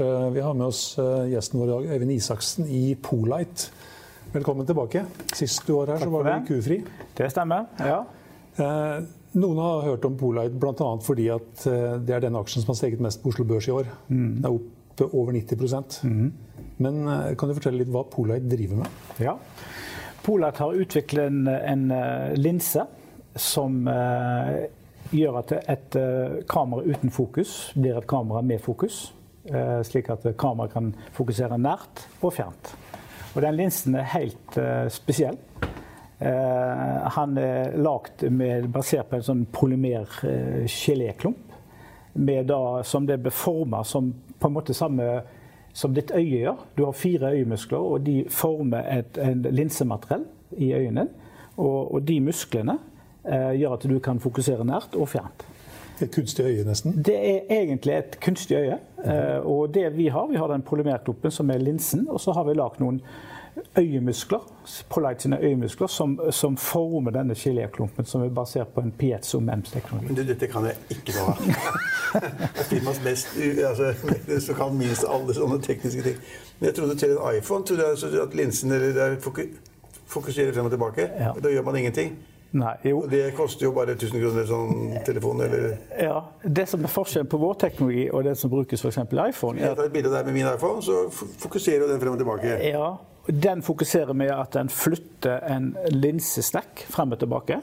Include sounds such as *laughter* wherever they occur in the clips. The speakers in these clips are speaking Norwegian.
Eh, vi har med oss eh, gjesten vår i dag, Øyvind Isaksen i Polite. Velkommen tilbake. Sist du var her, så var du kufri. Det stemmer, ja. Eh, noen har hørt om Polite bl.a. fordi at det er den aksjen som har steget mest på Oslo Børs i år. Mm. Det er opp over 90 mm. Men kan du fortelle litt hva Polite driver med? Ja. Polite har utviklet en, en linse som eh, gjør at et et kamera uten fokus blir et kamera med fokus. Eh, slik at kameraet kan fokusere nært og fjernt. Og den linsen er helt uh, spesiell. Uh, han er lagd basert på en sånn polymer-geléklump. Uh, som det blir forma som på en måte samme som ditt øye gjør. Du har fire øyemuskler, og de former et en linsemateriell i øynene. Og, og de musklene gjør at du kan fokusere nært og fjernt. Et kunstig øye, nesten? Det er egentlig et kunstig øye. Mm. Og det vi har, vi har den polymerkloppen som er linsen, og så har vi lagd noen øyemuskler Polite sine øyemuskler som, som former denne geléklumpen, som er basert på en piezo MEMS-teknologi. Men dette kan jeg ikke noe av. *laughs* Mest altså, *laughs* som kan minst alle sånne tekniske ting. Men jeg trodde til en iPhone trodde jeg at linsen eller fokuserer frem og tilbake. Ja. Da gjør man ingenting. Nei, jo. Det koster jo bare 1000 kroner sånn telefon, eller? Ja. Det som er forskjellen på vår teknologi og det som brukes f.eks. iPhone Jeg tar et bilde der med min iPhone, så fokuserer den frem og tilbake. Ja. Den fokuserer med at den flytter en linsesnekk frem og tilbake.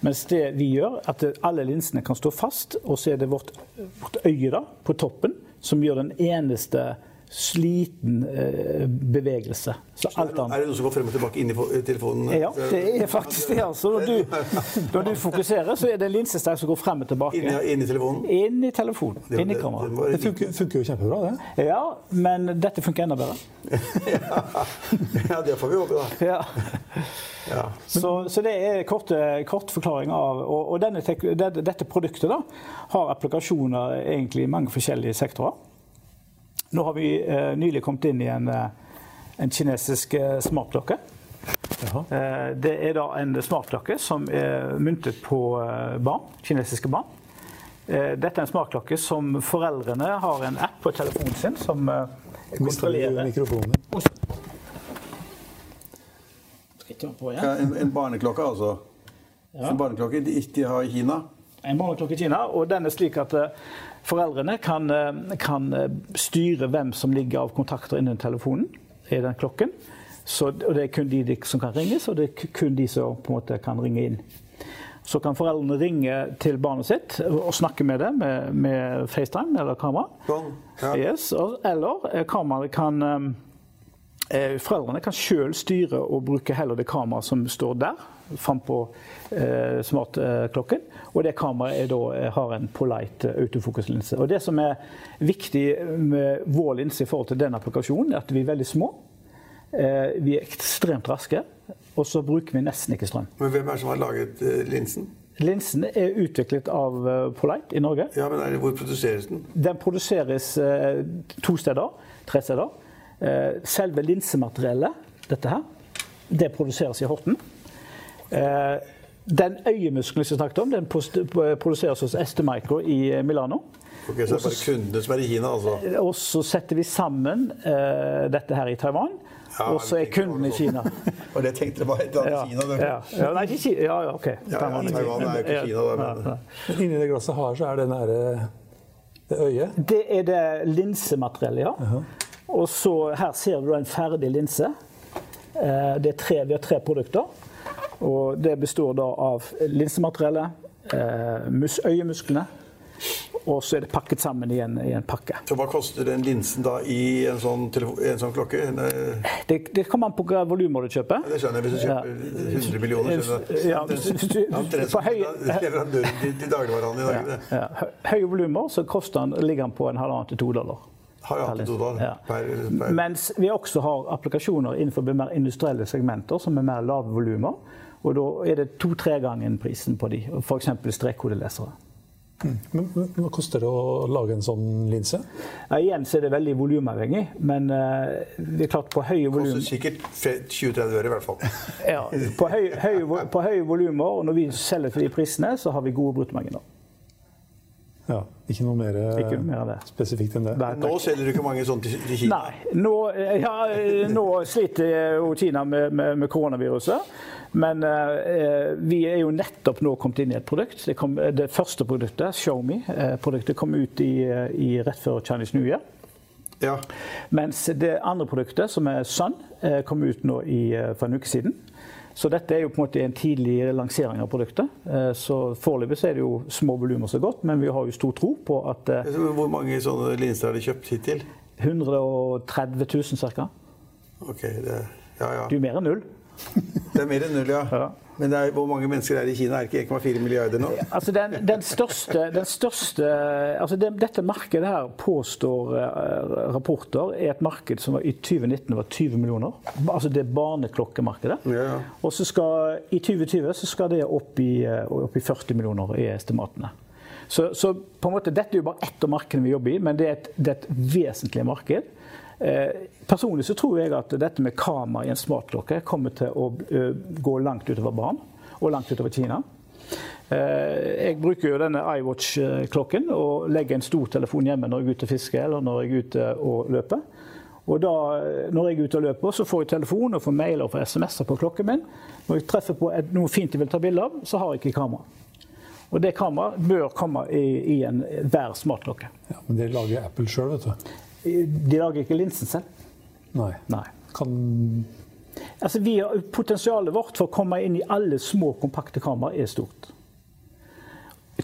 Mens det vi gjør, at alle linsene kan stå fast, og så er det vårt, vårt øye da, på toppen som gjør den eneste sliten eh, bevegelse. er det noe som går frem og tilbake inn i telefonen? Ja, det er faktisk det. altså. Når du, *laughs* når du fokuserer, så er det en linsestang som går frem og tilbake. Inn, inn i telefonen? Inn i telefonen. Det, inn i kameraet. Det, det funker, funker, jo kjempebra, det. Ja, men dette funker enda bedre. *laughs* ja, det får vi håpe, da. *laughs* Ja. Ja. Så, så, det er korte, kort forklaring av Og, og denne, dette produktet da, har applikasjoner egentlig i mange forskjellige sektorer. Nå har vi eh, nylig kommet inn i en, eh, en kinesisk eh, smartklokke. Eh, det er da en smartklokke som er myntet på eh, barn, kinesiske barn. Eh, dette er en smartklokke som foreldrene har en app på telefonen sin som kontrollerer mikrofonen. Ja, en, en, barneklokke, altså? Ja. En barneklokke de, de har i Kina? En barneklokke i Kina, og den er slik at Foreldrene kan, eh, kan, eh, styre hvem som ligger av kontakter innen telefonen i den klokken. Så, og det er kun de som kan ringes, og det er kun de som på en måte kan ringe inn. Så kan foreldrene ringe til barnet sitt og snakke med det med, med FaceTime eller kamera. Ja. Yes, eller eh, kameraet kan Foreldrene kan sjøl styre og bruke heller det kameraet som står der, frampå eh, smartklokken. Og det kameraet da, eh, har en polite autofokuslinse. Og det som er viktig med vår linse i forhold til den applikasjonen, er at vi er veldig små. Eh, vi er ekstremt raske, og så bruker vi nesten ikke strøm. Men hvem er det som har laget eh, linsen? Linsen er utviklet av Polite i Norge. Ja, men Hvor produseres den? Den produseres to steder. Tre steder. Selve linsemateriellet, dette her, det produseres i Horten. Den øyemuskelen som snakket om, den produseres hos Estemicro i eh, Milano. Ok, Så det er bare kundene som er i Kina, altså? Og så setter vi sammen uh, dette her i Taiwan. Ja, og så er kunden i Kina. *laughs* og det tenkte jeg var et annet ja, Kina? Ja, ja, nei, ikke Kina. Ja, ja, OK. Taiwan, ja, Taiwan er jo ikke Kina, da. Men inni det glasset her så er det nære det øyet? Det er det linsemateriellet, ja. Uh -huh. Og så her ser du en ferdig linse. Uh, det er tre, vi har tre produkter. Og det består da av linsemateriellet, eh, øyemusklene, og så er det pakket sammen i en, i en, pakke. Så Hva koster den linsen da i en sånn, en sånn klokke? En, eh, det, det kommer an på hva volumer du kjøper. Ja, det skjønner jeg. Hvis du kjøper ja. 100 millioner skjønner Ja, hvis, hvis du, *laughs* på høy, til, til dagligvarehandelen i. Ja, ja. Høye volumer så den, ligger den på en halvannen til to dollar. Ja. Mens vi også har applikasjoner innenfor mer industrielle segmenter som er mer lave volumer. Og da er det to-tre ganger prisen på de, f.eks. strekkodelesere. Mm. Men, men, Hva koster det å lage en sånn linse? Ja, igjen så er det veldig volumavhengig. Men uh, det er klart på høye volum Koster sikkert 20-30 øre i hvert fall. ja, På høye, høye, på høye volumer, og når vi selger for de prisene, så har vi gode bruttomarginer. Ja, ikke noe mer, Ikke noe mer av det. spesifikt enn det. Nei, Nå selger du ikke mange sånne til, Kina. Nei. Nå, ja, nå sliter jo Kina med, med, med koronaviruset. Men eh, vi er jo nettopp nå kommet inn i et produkt. Det, kom, det første produktet, Xiaomi-produktet, kom ut i, i rett før Chinese New Year. Ja. Mens det andre produktet, som er Sun, eh, kom ut nå i, eh, for en uke siden. Så dette er jo på en måte en tidlig lansering av produktet. Eh, Så Foreløpig er det jo små volumer så godt, men vi har jo stor tro på at eh, Hvor mange sånne linser har de kjøpt hittil? 130 000 ca. Okay, det er, ja, ja. Det er jo mer enn null. Det er mer enn null, ja. *laughs* Ja. Men er, hvor mange mennesker er det i Kina? Er det ikke 1,4 milliarder nå? Altså den, den største, den største altså det, Dette markedet her påstår eh, rapporter er et marked som var, i 2019 var 20 millioner. Altså det barneklokkemarkedet. Ja, ja. Og så skal, i 2020 så skal det opp i, eh, opp i 40 millioner i estimatene. Så, så på en måte, dette er jo bare ett av markedene vi jobber i, men det er et, det er et vesentlig marked. Eh, personlig så tror jeg at dette med kamera i en smartklokke kommer til å eh, gå langt utover barn, og langt utover Kina. Eh, jeg bruker jo denne iWatch-klokken og legger en stor telefon hjemme når jeg er ute og fisker eller når jeg er ute og løper. Og da, når jeg er ute og løper, så får jeg telefon og får mailer og får SMS-er på klokken min. Når jeg treffer på noe fint jeg vil ta bilde av, så har jeg ikke kamera. Og det kameraet bør komme i, i enhver smartklokke. Ja, men det lager Apple sjøl, vet du. De lager ikke linsen selv. Nei. Nei. Kan Altså, vi har, potensialet vårt for å komme inn i alle små, kompakte kameraer er stort.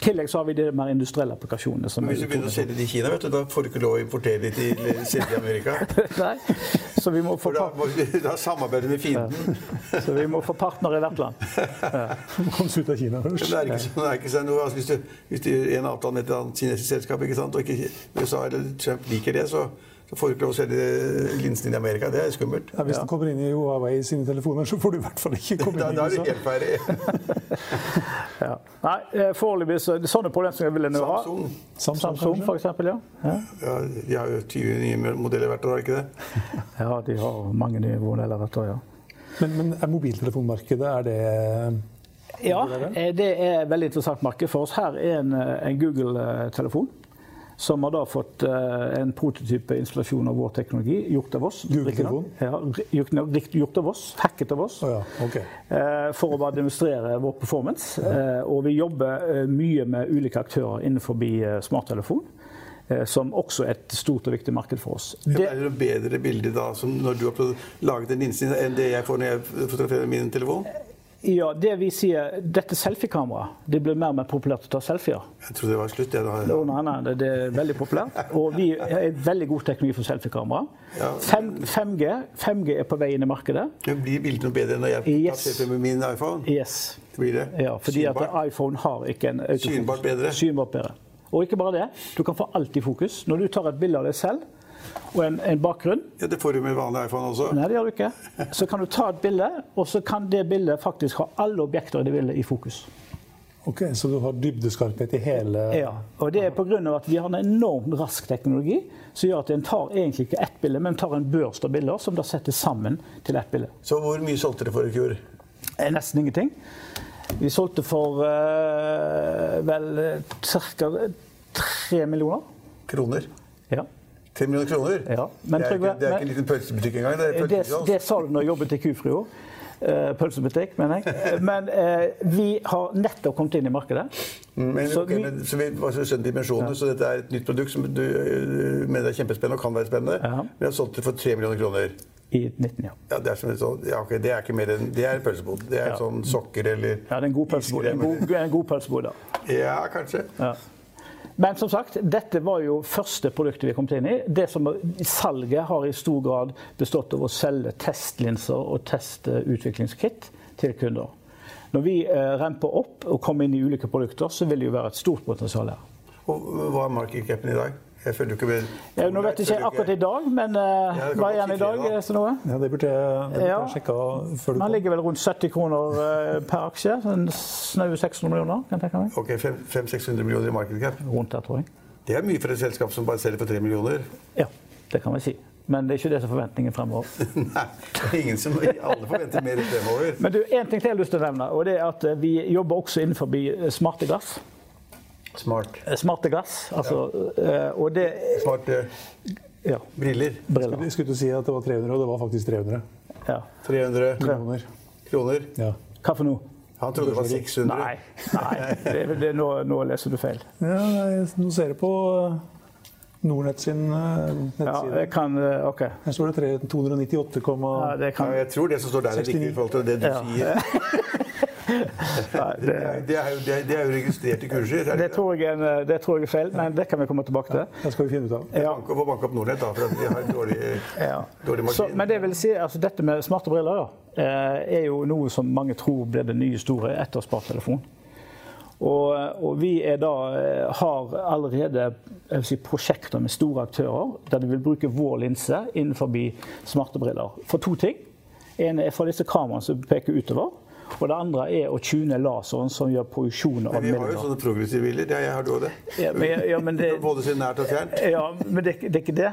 Tillegg så har vi de mer industrielle applikasjonene. Som Men hvis du begynner å selge det i Kina, vet du, da får du ikke lov å importere det til eller selge i Amerika. *laughs* Nei, så vi må få, da, må da samarbeider du med fienden. *laughs* så vi må få partnere i hvert land. komme seg ut av Kina først. det er ikke sånn, det er ikke sånn noe, altså, hvis, du, hvis en avtale med et annet kinesisk selskap, ikke sant, og ikke USA eller Trump liker det, så, så får du ikke lov å selge linsen din i Amerika. Det er skummelt. Ja, hvis den kommer inn i Huawei sine telefoner, så får du i hvert fall ikke *laughs* komme Da, inn da i er du helt ferdig. *laughs* Ja. Nei, eh, foreløpig så sånne problemstillinger vil jeg nå ha. Samsung Samsung, Samsung, for eksempel, ja. ja. ja, de har jo 20 nye modeller hvert år, har de ikke det? *laughs* Ja, de har mange nye modeller hvert år, ja. Men, men er mobiltelefonmarkedet er det Ja, eh, det er et veldig interessant marked for oss. Her er en, eh, en Google-telefon. Som har da fått eh, en prototype installasjon av vår teknologi, gjort av oss. Google-telefon? Ja, gjort, av oss, hacket av oss. Oh, ja, okay. eh, For å bare demonstrere vår performance. Eh, Og vi jobber mye med ulike aktører innenfor smarttelefon. Som også er et stort og viktig marked for oss. Det er det bedre bilde da, som når du har laget en din, enn det jeg får når jeg fotograferer min telefon? Ja, det vi sier, dette selfiekameraet det blir mer og mer populært å ta selfier. Jeg trodde det var slutt. Jeg. Å, nei, nei, det- det er veldig populært. Og vi har veldig god teknologi for selfiekamera. Ja. 5G, 5G er på vei inn i markedet. Det Blir bildet bedre når jeg Yes. selfie med min iPhone? Yes. Blir det? Ja, fordi at iPhone har ikke en autofokus. Synbart bedre. Synbart bedre. Og ikke bare det, du kan få alt i fokus. Når du tar et bilde av deg selv og en, en bakgrunn Ja, det får du med vanlig iPhone også. Nei, det gjør du ikke. Så kan du ta et bilde, og så kan det bildet faktisk ha alle objekter i det bildet i fokus. Ok, Så du har dybdeskarphet i hele Ja, og det er pga. at vi har en enormt rask teknologi som gjør at en tar egentlig ikke ett bilde, men tar en børst av bilder som da settes sammen til ett bilde. Så hvor mye solgte dere for i fjor? Er nesten ingenting. Vi solgte for uh, vel ca. tre millioner. Kroner? Ja. Tre millioner kroner? Ja, men det, er ikke, det er ikke en liten pølsebutikk engang. Det er Det, det sa du når jeg jobbet i Kufrio. Eh, pølsebutikk, mener jeg. Men eh, vi har nettopp kommet inn i markedet. Men, Så okay, vi- men, så vi var så dimensjonene, ja. så dette er et nytt produkt som du mener er kjempespennende og kan være spennende. Ja. Vi har solgt det for 3 millioner kroner. I 19, ja. Ja, det er, som et ja, okay, det er ikke mer enn Det er pølsebod. Det er Ja. sånn sokker eller Ja, det er en god pølsebod. En god, en god pølsebod, da. Ja, kanskje. Ja. Men som sagt, dette var jo første produktet vi kom inn i. Det som Salget har i stor grad bestått av å selge testlinser og testutviklingskit til kunder. Når vi eh, remper opp og kommer inn i ulike produkter, så vil det jo være et stort potensial her. Og hva er markedscapen i dag? Jeg følger ikke med. Ja, nå vet jeg ikke akkurat i dag, men eh, Ja, hva er den i dag? Da. eh, noe? Ja, det burde jeg, det burde jeg sjekke før du Den ligger vel rundt 70 kroner eh, per aksje. En snaue 600 millioner, kan jeg tenke meg. Ok, 500-600 millioner i market cap. Rundt der, tror jeg. Det er mye for et selskap som bare selger for 3 millioner. Ja, det kan vi si. Men det er ikke det som er forventningen fremover. *laughs* Nei, det er ingen som Alle forventer mer fremover. Men du, en ting til jeg har lyst til å nevne, og det er at vi jobber også innenfor smarte glass. Smart. Smarte glass. Altså, ja. og det Smarte Ja. briller. Briller. Jeg skulle til å si at det var 300, og det var faktisk 300 Ja. 300 kroner. kroner. Ja. Hva for noe? Han trodde det var 600. Nei, nei det, det, nå, nå leser du feil. ja nei, nå ser jeg på eh, Nordnett sin nettside. Ja, jeg kan eh, OK. Her står det 298,69. Ja, det Ja, jeg tror det som står der, er riktig i forhold til det du Ja. sier. *laughs* nei, Det det, er, jo, det, det er jo registrerte kurser. er det, tror jeg, en- det tror jeg er feil, men det kan vi komme tilbake til. Det skal vi finne ut av. Ja. Få banke opp Nordnett, da, for de har dårlig, *laughs* Ja. dårlig Så, men det vil si, altså dette med smarte briller eh, er jo noe som mange tror blir det nye store etter smarttelefon. Og, og vi da, eh, har allerede si, prosjekter med store aktører der de vil bruke vår linse innenfor smarte briller. For to ting. En er for disse kameraene som peker utover. Og det andre er å tune laseren som gjør produksjon av Men vi har jo sånne progressive hviler. Ja, jeg har også det. Ja, men, ja, men det, *laughs* Både se nært og fjernt. ja, men det, det er ikke det.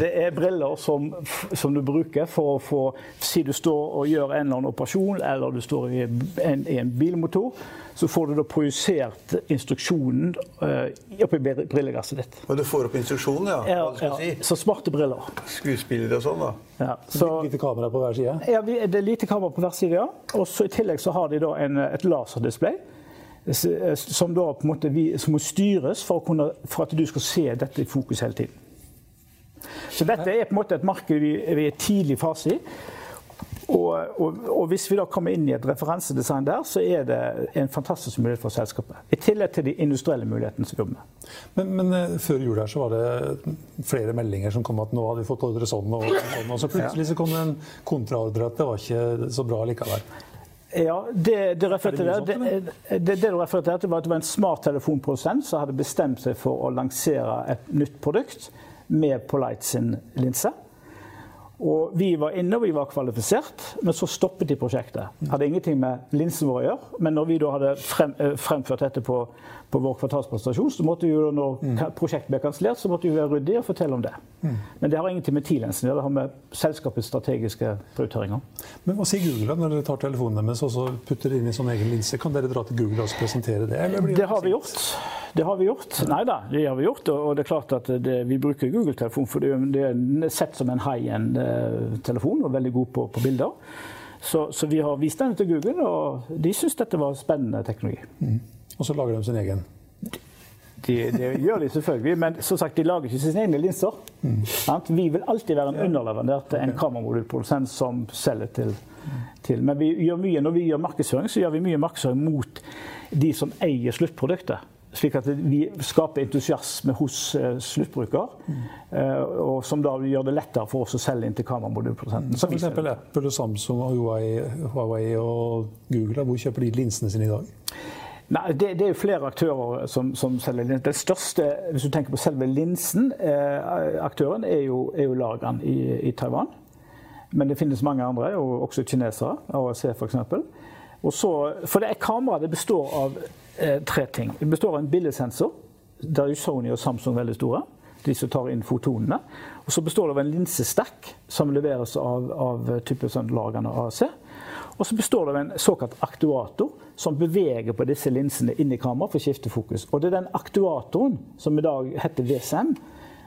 Det er briller som, som du bruker for å få Si du står og gjør en eller annen operasjon, eller du står i en, i en bilmotor. Så får du da projisert instruksjonen uh, oppi brilleglasset ditt. Og du får opp instruksjonen, ja. Ja, Hva du skal ja, si. så smarte briller. Skuespillere og sånn, da. Ja, så, Lite kamera på hver side. ja, vi- det er lite kamera på hver side, ja. Og så I tillegg så har de da en, et laserdisplay. Som da på en måte vi, som må styres for, å kunne, for at du skal se dette i fokus hele tiden. Så dette er på en måte et marked vi, vi er i tidlig fase i. Og, og, og hvis vi da kommer inn i et referansedesign der, så er det en fantastisk mulighet for selskapet. I tillegg til de industrielle mulighetene som vi jobber med. Men, men eh, før jul her så var det flere meldinger som kom at nå hadde vi fått ordre sånn og sånn. Og så plutselig så kom det en kontraordre at det var ikke så bra likevel. Ja, det, det, det det, du refererte var at det var en smart telefonprodusent som hadde bestemt seg for å lansere et nytt produkt med Polite sin linse. Og vi var inne og vi var kvalifisert, men så stoppet de prosjektet. Hadde ingenting med linsen vår å gjøre, men når vi da hadde frem, eh, fremført dette på, på vår kvartalspresentasjon, så måtte jo når ka- prosjektet ble kansellert, så måtte vi være ryddige og fortelle om det. Men det har ingenting med T-lensen å gjøre, det har med selskapets strategiske prioriteringer. Men hva sier Google når dere tar telefonen deres og så putter det inn i sånn egen linse? Kan dere dra til Google og presentere det? blir Det har vi gjort. Det har vi gjort. Nei da, det har vi gjort. Og det er klart at det, vi bruker Google-telefon, for det er- sett som en high-end-telefon og veldig god på, på bilder. Så, så vi har vist den til Google, og de syns dette var spennende teknologi. Og så lager de sin egen. De, det gjør de selvfølgelig, men som sagt, de lager ikke sine egne linser. Mm. Vi vil alltid være en underleverandør til en kameramodulprodusent som selger til, til. Men vi gjør mye, når vi gjør markedsføring, så gjør vi mye markedsføring mot de som eier sluttproduktet. Slik at vi skaper entusiasme hos eh, sluttbruker, eh, og som da gjør det lettere for oss å selge inn til kameramodulprodusenten. Som f.eks. Apple Samsung Huawei, Huawei og Google. Hvor kjøper de linsene sine i dag? Nei, det, det er jo flere aktører som, som selger linser. Den største, hvis du tenker på selve linsen, eh, aktøren er jo, er jo Lagan i, i Taiwan. Men det finnes mange andre, og også kinesere. AAC f.eks. Og For det er kamera det består av eh, tre ting. Det består av en bildesensor. Der er jo Sony og Samsung veldig store. De som tar inn fotonene. Og så består det av en linsestack som leveres av, av type sånn Lagan og AAC. Og så består det av en såkalt aktuator som beveger på disse linsene inn i kameraet for å skifte fokus. Og det er den aktuatoren som i dag heter VSM,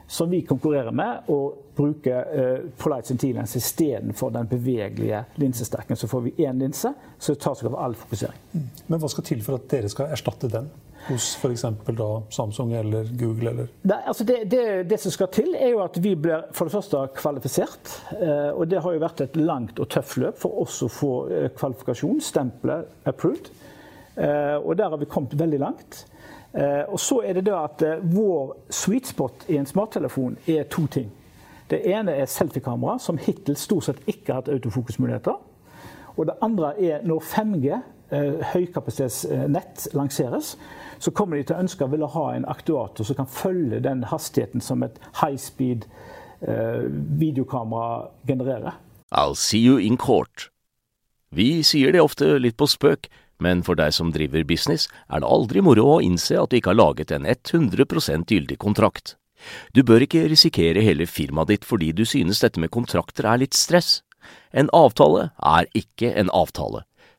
som vi konkurrerer med og bruker eh, Polite Sentilens istedenfor den bevegelige linsesterken. Så får vi én linse som tar seg av all fokusering. Men hva skal til for at dere skal erstatte den? Hos f.eks. Samsung eller Google eller Det, altså det, det, det som skal til, er jo at vi blir for det første kvalifisert. Eh, og det har jo vært et langt og tøft løp for oss å få eh, kvalifikasjon, stempelet 'approved'. Eh, og der har vi kommet veldig langt. Og så er det da at vår sweet spot i en smarttelefon er to ting. Det ene er selfiekamera, som hittil stort sett ikke har hatt autofokusmuligheter. Og det andre er når 5G, eh, høykapasitetsnett, lanseres, så kommer de til å ønske å ville ha en aktuator som kan følge den hastigheten som et high speed eh, videokamera genererer. I'll see you in court. Vi sier det ofte litt på spøk, men for deg som driver business, er det aldri moro å innse at du ikke har laget en 100% gyldig kontrakt. Du bør ikke risikere hele firmaet ditt fordi du synes dette med kontrakter er litt stress. En avtale er ikke en avtale.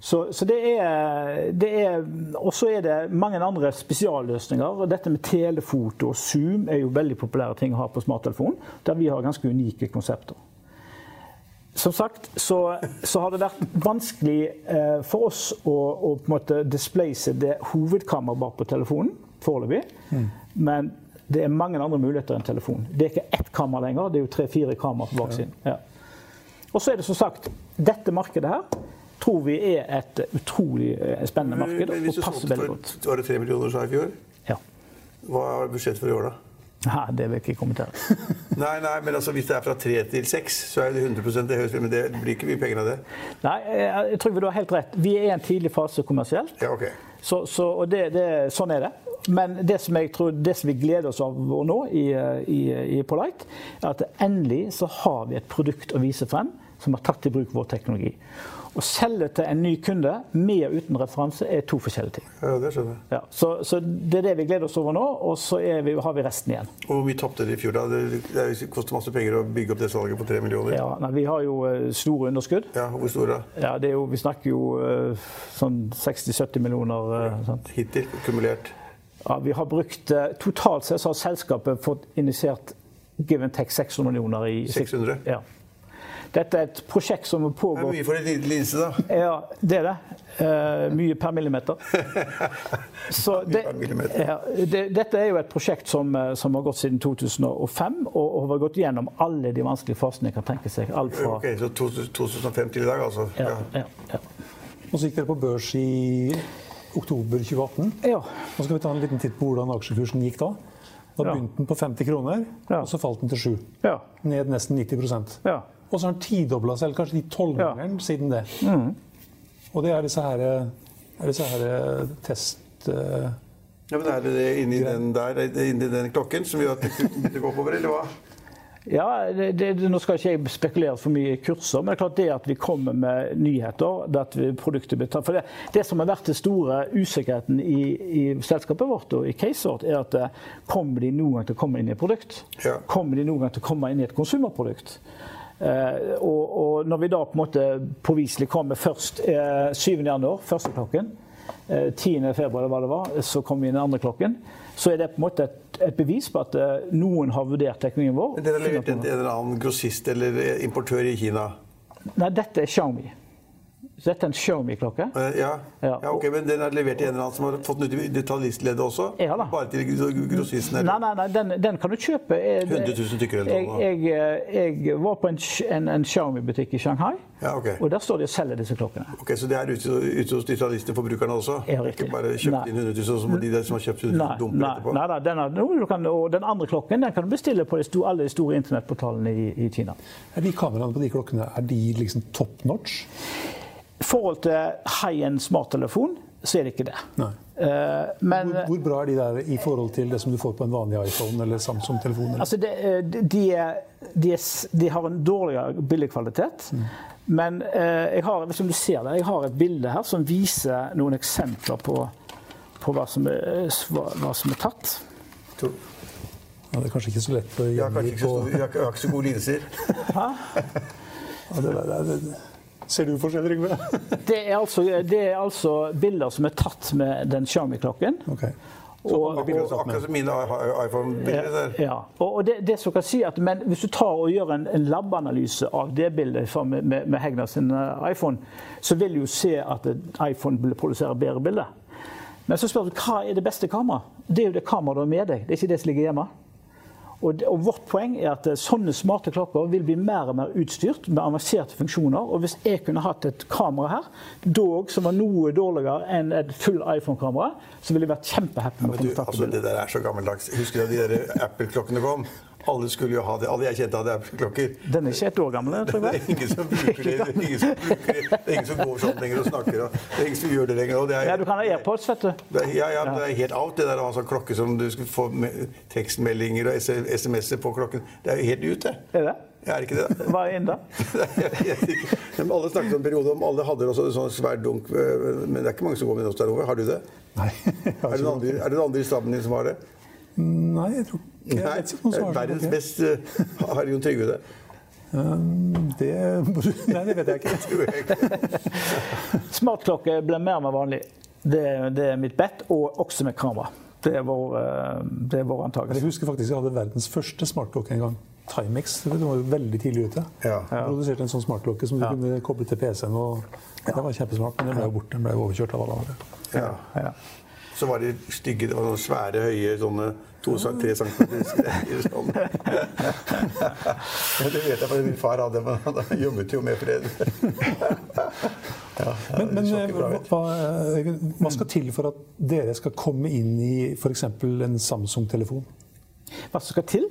Så, så det er, det er Og så er det mange andre spesialløsninger. Dette med telefoto og Zoom er jo veldig populære ting å ha på smarttelefon, der vi har ganske unike konsepter. Som sagt så, så har det vært vanskelig eh, for oss å, å på en måte displace det hovedkameraet bak på telefonen foreløpig. Mm. Men det er mange andre muligheter enn telefon. Det er ikke ett kamera lenger, det er jo tre-fire kameraer på baksiden. Ja. Og så er det som sagt dette markedet her tror vi er et utrolig eh, spennende marked. Men hvis du solgte for var det 3 millioner sa i fjor? Ja. Hva er budsjettet for i år, da? Nei, det vil jeg ikke kommentere. *laughs* nei, nei, men altså, Hvis det er fra 3 til 6, så er det 100% det høres, men det blir ikke mye penger av det? Nei, jeg tror vi du har helt rett. Vi er i en tidlig fase kommersielt. Ja, ok. Så, så, og det, det, sånn er det. Men det som, jeg tror, det som vi gleder oss over nå i, i, i Polite, er at endelig så har vi et produkt å vise frem som har tatt i bruk vår teknologi. Å selge til en ny kunde med og uten referanse er to forskjellige ting. Ja, det skjønner jeg. Ja, så, så, det er det vi gleder oss over nå, og så vi, har vi resten igjen. Og Hvor mye tapte dere i fjor? da? Det, det koster masse penger å bygge opp det salget på tre millioner? Ja, nei, Vi har jo uh, store underskudd. Ja, Hvor store? Ja, det er jo, Vi snakker jo uh, sånn 60-70 millioner. Uh, Hittil? Kumulert? Ja, vi har brukt Totalt sett har selskapet fått initiert Give and Tech 600 millioner i 600? Ja. Dette er et prosjekt som pågår Det er mye for en liten linse, da. Ja, det er det. Uh, mye per millimeter. *laughs* Så det, ja, det, dette er jo et prosjekt som, eh, som, har gått siden 2005, og, og har gått gjennom alle de vanskelige fasene jeg kan tenke seg. Alt fra Ok, Så 2005 til i dag, altså? Ja. ja, ja. Og så gikk dere på børs i oktober 2018. Ja. Nå skal vi ta en liten titt på hvordan aksjekursen gikk da. Da begynte den på 50 kroner, og så falt den til 7. Ned nesten 90 ja. Og så har den tidobla seg, eller kanskje de tolvgangeren ja. siden det. Mm. Og det er disse her, er disse her eh, test... Uh, ja, men Er det det inni den der, inni den klokken som gjør at det går gå oppover, eller hva? Ja, det, det, Nå skal ikke jeg spekulere for mye i kurser, men det er klart det at vi kommer med nyheter det at produktet blir tatt. For det, det, som har vært den store usikkerheten i, i, selskapet vårt og i caset vårt, er at eh, kommer de noen gang til å komme inn i et produkt? Ja. Kommer de noen gang til å komme inn i et konsumerprodukt? Uh, og, og, når vi da på en måte påviselig kommer først uh, 7.1., første klokken, 10. februar, eller hva det var, så kom vi inn den andre klokken, så er det på en måte et, et bevis på at uh, noen har vurdert teknologien vår. Men Dere har levert en eller annen grossist eller importør i Kina? Nei, dette er Xiaomi. Så dette er en Xiaomi-klokke. Ja. Ja. ja. ok, Men den er levert til en eller annen som har fått den ut i detaljistleddet også? Ja da. Bare til grossisten? Nei, nei, nei den, den, kan du kjøpe. 100 000 stykker eller noe? Jeg, jeg, jeg, var på en, en, en Xiaomi-butikk i Shanghai, ja, okay. og der står de og selger disse klokkene. Ok, Så det er ute, ute hos detaljistene, forbrukerne også? Ja, riktig. Ikke bare kjøpt nei. inn 100 000 som de der som har kjøpt 100 000 dumper nei, etterpå? Nei, nei den, er, kan, og den andre klokken den kan du bestille på de store, alle de store internettportalene i, i Kina. Er de kameraene på de klokkene er de liksom top notch? I forhold til high-end smarttelefon, så er det ikke det. Uh, men, hvor, hvor, bra er de der i forhold til det som du får på en vanlig iPhone eller Samsung-telefon? Altså de, de, de, de, har en dårligere bildekvalitet. Mm. Men uh, jeg har, som du ser det, jeg har et bilde her som viser noen eksempler på, på hva, som er, hva, hva, som er, tatt. Ja, det er kanskje ikke så lett å gjengi på Jeg har ikke så gode linser. Hæ? ja, det, det, det, Ser du forskjell, Trygve? *laughs* det, er altså, det er altså bilder som er tatt med den Xiaomi-klokken. Okay. Og, og, akkurat som mine iPhone-bilder. Ja, og det, det som kan si at, men Hvis du tar og gjør en, en lab-analyse av det bildet med, med, med Hegnar sin eh, iPhone, så vil du jo se at iPhone produserer bedre bilder. Men så spør du hva er det beste kameraet. Det er jo det kameraet du har med deg. Det er ikke det som ligger hjemme. Og, Vårt poeng er at eh, sånne smarte klokker vil bli mer og mer utstyrt med avanserte funksjoner. Og hvis jeg kunne hatt et kamera her, dog som var noe dårligere enn et full iPhone-kamera, så ville jeg vært kjempehappy med å Men du, altså, det der er så gammeldags. Husker du da de Apple-klokkene kom? Alle skulle jo ha det. Alle jeg kjente hadde Apple-klokker. Den er ikke et år gammel, tror Det jeg. er ingen som bruker det. Det er ingen som, bruker det. Det er ingen som går sånn lenger og snakker. Og det er ingen som gjør det lenger. Det er, Ja, du kan ha AirPods, vet du. det er, ja, ja, det er helt out, det der å ha sånn klokke som du skal få me- tekstmeldinger og SMS-er på klokken. Det er jo helt ute. Er det? Jeg er ikke det. *laughs* Hva er inn da? *laughs* Alle snakket om en periode om alle hadde også en sånn svær dunk, øh, men det er ikke mange som går med det der over. Har du det? Nei, *laughs* Har Er det andre, er det noen andre i staben din som har det? Nei, jeg tror ikke Nei, verdens beste. best øh, Har Jon Trygve det? Um, det Nei, det vet jeg ikke. *laughs* *laughs* Smartklokke blir mer enn vanlig. Det, det er mitt bet, og også med kamera. Det er vår, eh, det er vår antakelse. Jeg husker faktisk jeg hadde verdens første smartklokke en gang. Timex. Det var jo veldig tidlig ute. Ja. Jeg produserte en sånn smartklokke som du Ja. kunne koble til PC-en. og Det var kjempesmart, men den ble jo borte. Den ble overkjørt av alle andre. Ja. Ja. Så var de stygge, det var sånne svære, høye, sånne to-tre centimeter greier. Sånn. Ja, *laughs* det vet jeg, for min far hadde, men han jobbet jo med fred. Ja, Men, men eh, hva, hva, skal til for at dere skal komme inn i f.eks. en Samsung-telefon Hva skal til?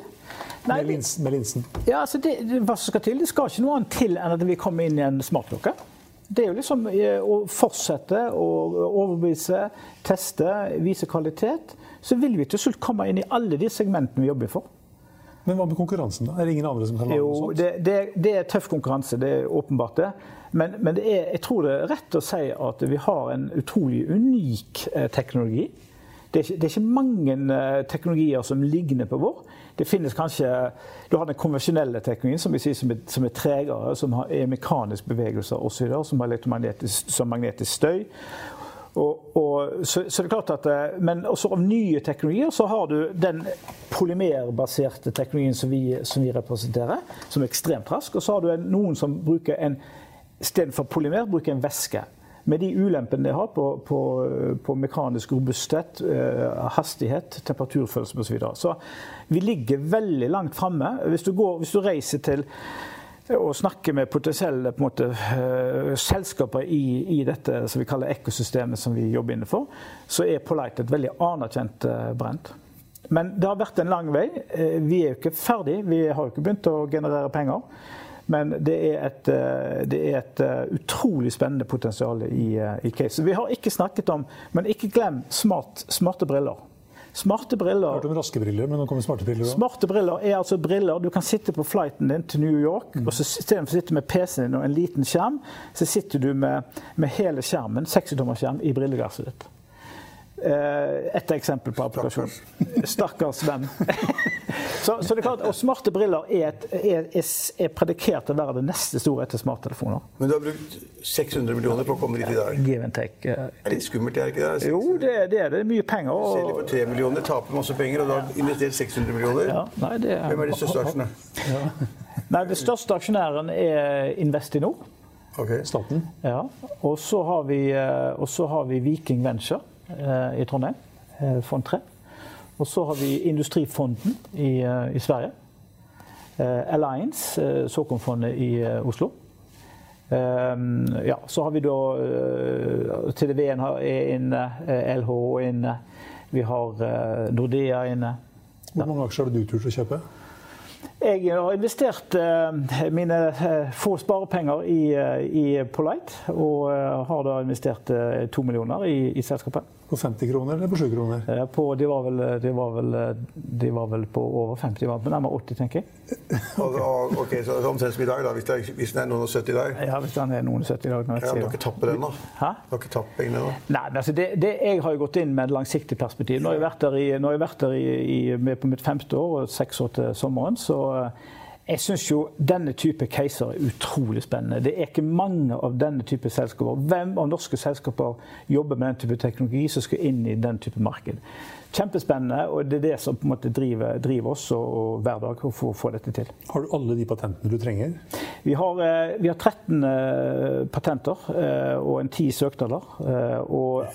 Nei, med, linsen, med linsen? Ja, altså det, det, hva skal til? Det skal ikke noe annet til enn at vi kommer inn i en smartklokke. Det er jo liksom eh, å fortsette å overbevise, teste, vise kvalitet. Så vil vi til slutt komme inn i alle de segmentene vi jobber for. Men hva med konkurransen? da? Er det ingen andre som kan lage Jo, noe sånt? det, det, det er tøff konkurranse, det er åpenbart det. Men, men det er, jeg tror det er rett å si at vi har en utrolig unik eh, teknologi. Det er, ikke, det er ikke mange eh, teknologier som ligner på vår. Det finnes kanskje Du har den konvensjonelle teknologien, som vi sier som er, som er tregere, som har, er mekanisk bevegelse osv., som har elektromagnetisk som magnetisk støy. Og, og, så, så det er klart at, eh, Men også av nye teknologier så har du den polymerbaserte teknologien som vi, som vi representerer, som er ekstremt rask. Og så har du en, noen som bruker en istedenfor polymer bruker en væske. Med de ulempene det har på, på, på mekanisk robusthet, eh, hastighet, temperaturfølelse osv. Så, videre. så vi ligger veldig langt framme. Hvis, hvis du reiser til og snakker med potensielle måte, eh, selskaper i, i dette som vi kaller ekosystemet som vi jobber innenfor, så er Polite et veldig anerkjent eh, brand. Men det har vært en lang vei. Vi er jo ikke ferdig. Vi har jo ikke begynt å generere penger. Men det er et, eh, det er et eh, utrolig spennende potensial i, eh, i case. Vi har ikke snakket om Men ikke glem smart, smarte briller. Smarte briller hørt om raske briller, men nå kommer smarte briller òg. Smarte briller er altså briller du kan sitte på flighten din til New York, og så istedenfor å sitte med PC-en din og en liten skjerm, så sitter du med, med hele skjermen, 60-tommerskjerm, i brilleglasset ditt. Eh, Et eksempel på applikasjon. Stakkars venn. *laughs* så, så det er klart, og Smarte briller er, et, er, er, er predikert til å være det neste store etter smarttelefoner. Men du har brukt 600 millioner på å komme dit i dag. Give and take. eh. Det er litt skummelt, er det ikke det? Jo, det, det er det. Det er mye penger. Selger Og, for 3 millioner, taper masse penger, og da har investert 600 millioner. ja, nei, det er, Hvem er de største aksjene? nei, den største aksjonæren er Investinor. Okay. Staten. Ja, og så har vi, eh, har vi Viking Venture i Trondheim, eh, fond 3. Og så har vi Industrifonden i, eh, i Sverige. Eh, Alliance, eh, såkornfondet i eh, Oslo. Eh, ja, så har vi da eh, TDV-en er inne, LHO LH er inne. Vi har eh, Nordea inne. Hvor mange aksjer har du turt å kjøpe? Jeg har investert eh, mine eh, få sparepenger i, eh, i Polite, og eh, har da investert eh, to millioner i, i selskapet. På 50 kroner eller på 7 kroner? Eh, På, de, var vel, de, var vel, eh, de var vel på over 50, de var på nærmere 80, tenker jeg. *laughs* okay. og, ok, så omtrent som i dag, da, hvis, det er, hvis den er noen og 70 i dag. Ja, Hvis den er noen 70 i dag. når Ja, dere tappet den, da? Hæ? Dere tapper pengene ennå? Nei, men altså det, det, jeg har jo gått inn med et langsiktig perspektiv. Nå har jeg vært der, i, nå har jeg vært der i, i, med på mitt femte år og seks år til sommeren. Så eh, Jeg syns jo denne type caser er utrolig spennende. Det er ikke mange av denne type selskaper. Hvem av norske selskaper jobber med den type teknologi som skal inn i den type marked? Kjempespennende, og det er det som på en måte driver, driver oss og, og hver dag for å få dette til. Har du alle de patentene du trenger? Vi har, eh, vi har 13 eh, patenter eh, og en 10 søknader. Og,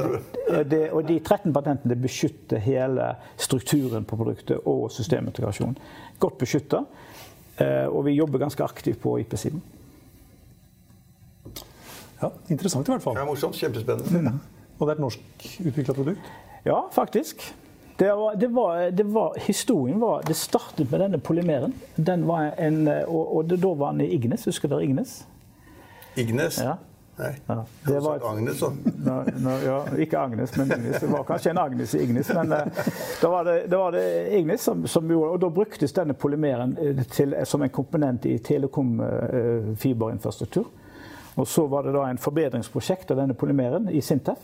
*laughs* det, og de 13 patentene beskytter hele strukturen på produktet og systemintegrasjon. Godt beskytta. Og vi jobber ganske aktivt på IP-siden. Ja, Interessant i hvert fall. Ja, Morsomt. Kjempespennende. Mm. Og det er et norskutvikla produkt? Ja, faktisk. Det var, det var, det var, historien var Det startet med denne polymeren. Den var en, og, og da var den i Ignes. Husker dere Ignes? Ignes? Ja. Nei. Ja, det var et, Agnes. No, no, ja, ikke Agnes, men Ignis. Det var kanskje en Agnes i Ignis. Men uh, da, var det, da var det Ignis som, som, gjorde Og da bruktes denne polymeren eh, til, som en komponent i telekom-fiberinfrastruktur. Uh, og så var det da en forbedringsprosjekt av denne polymeren i Sintef.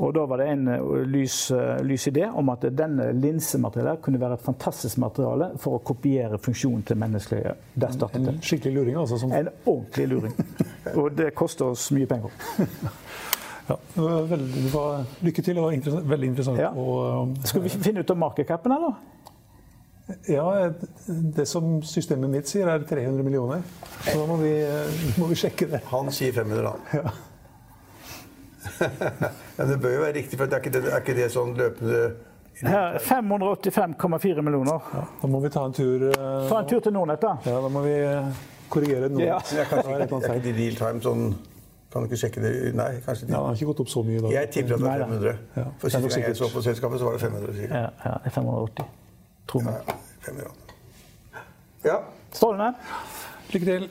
Og da var det en eh, lys, eh, lys idé om at denne linsematerialet kunne være et fantastisk materiale for å kopiere funksjonen til menneskelige. Der startet det. En skikkelig luring, altså? Som... En ordentlig luring. *laughs* Og det koster oss mye penger. *laughs* Ja, veldig, det var, lykke til. Det var interessant, veldig interessant. Ja. Og, Skal vi finne ut av markedcapen, eller? Ja, det som systemet mitt sier, er 300 millioner. Så da må vi, må vi sjekke det. Han sier 500, da. Ja. *laughs* Men det bør jo være riktig, for er ikke det, er ikke det sånn løpende 585,4 millioner. Ja, da må vi ta en tur uh, Ta en tur til Nordnett, da. Ja, da må vi uh, korrigere noe. Ja. Jeg kan *laughs* ikke, jeg kan ikke real time sånn Kan du ikke sjekke det? Nei, kanskje ja, Det har ikke gått opp så mye i dag. Jeg tipper at det er 500. Ja. For siste gang jeg så på selskapet, så var det 500. sikkert. Ja, ja, det er 580. Tror vi. Ja, 500. ja. Strålende. Lykke til.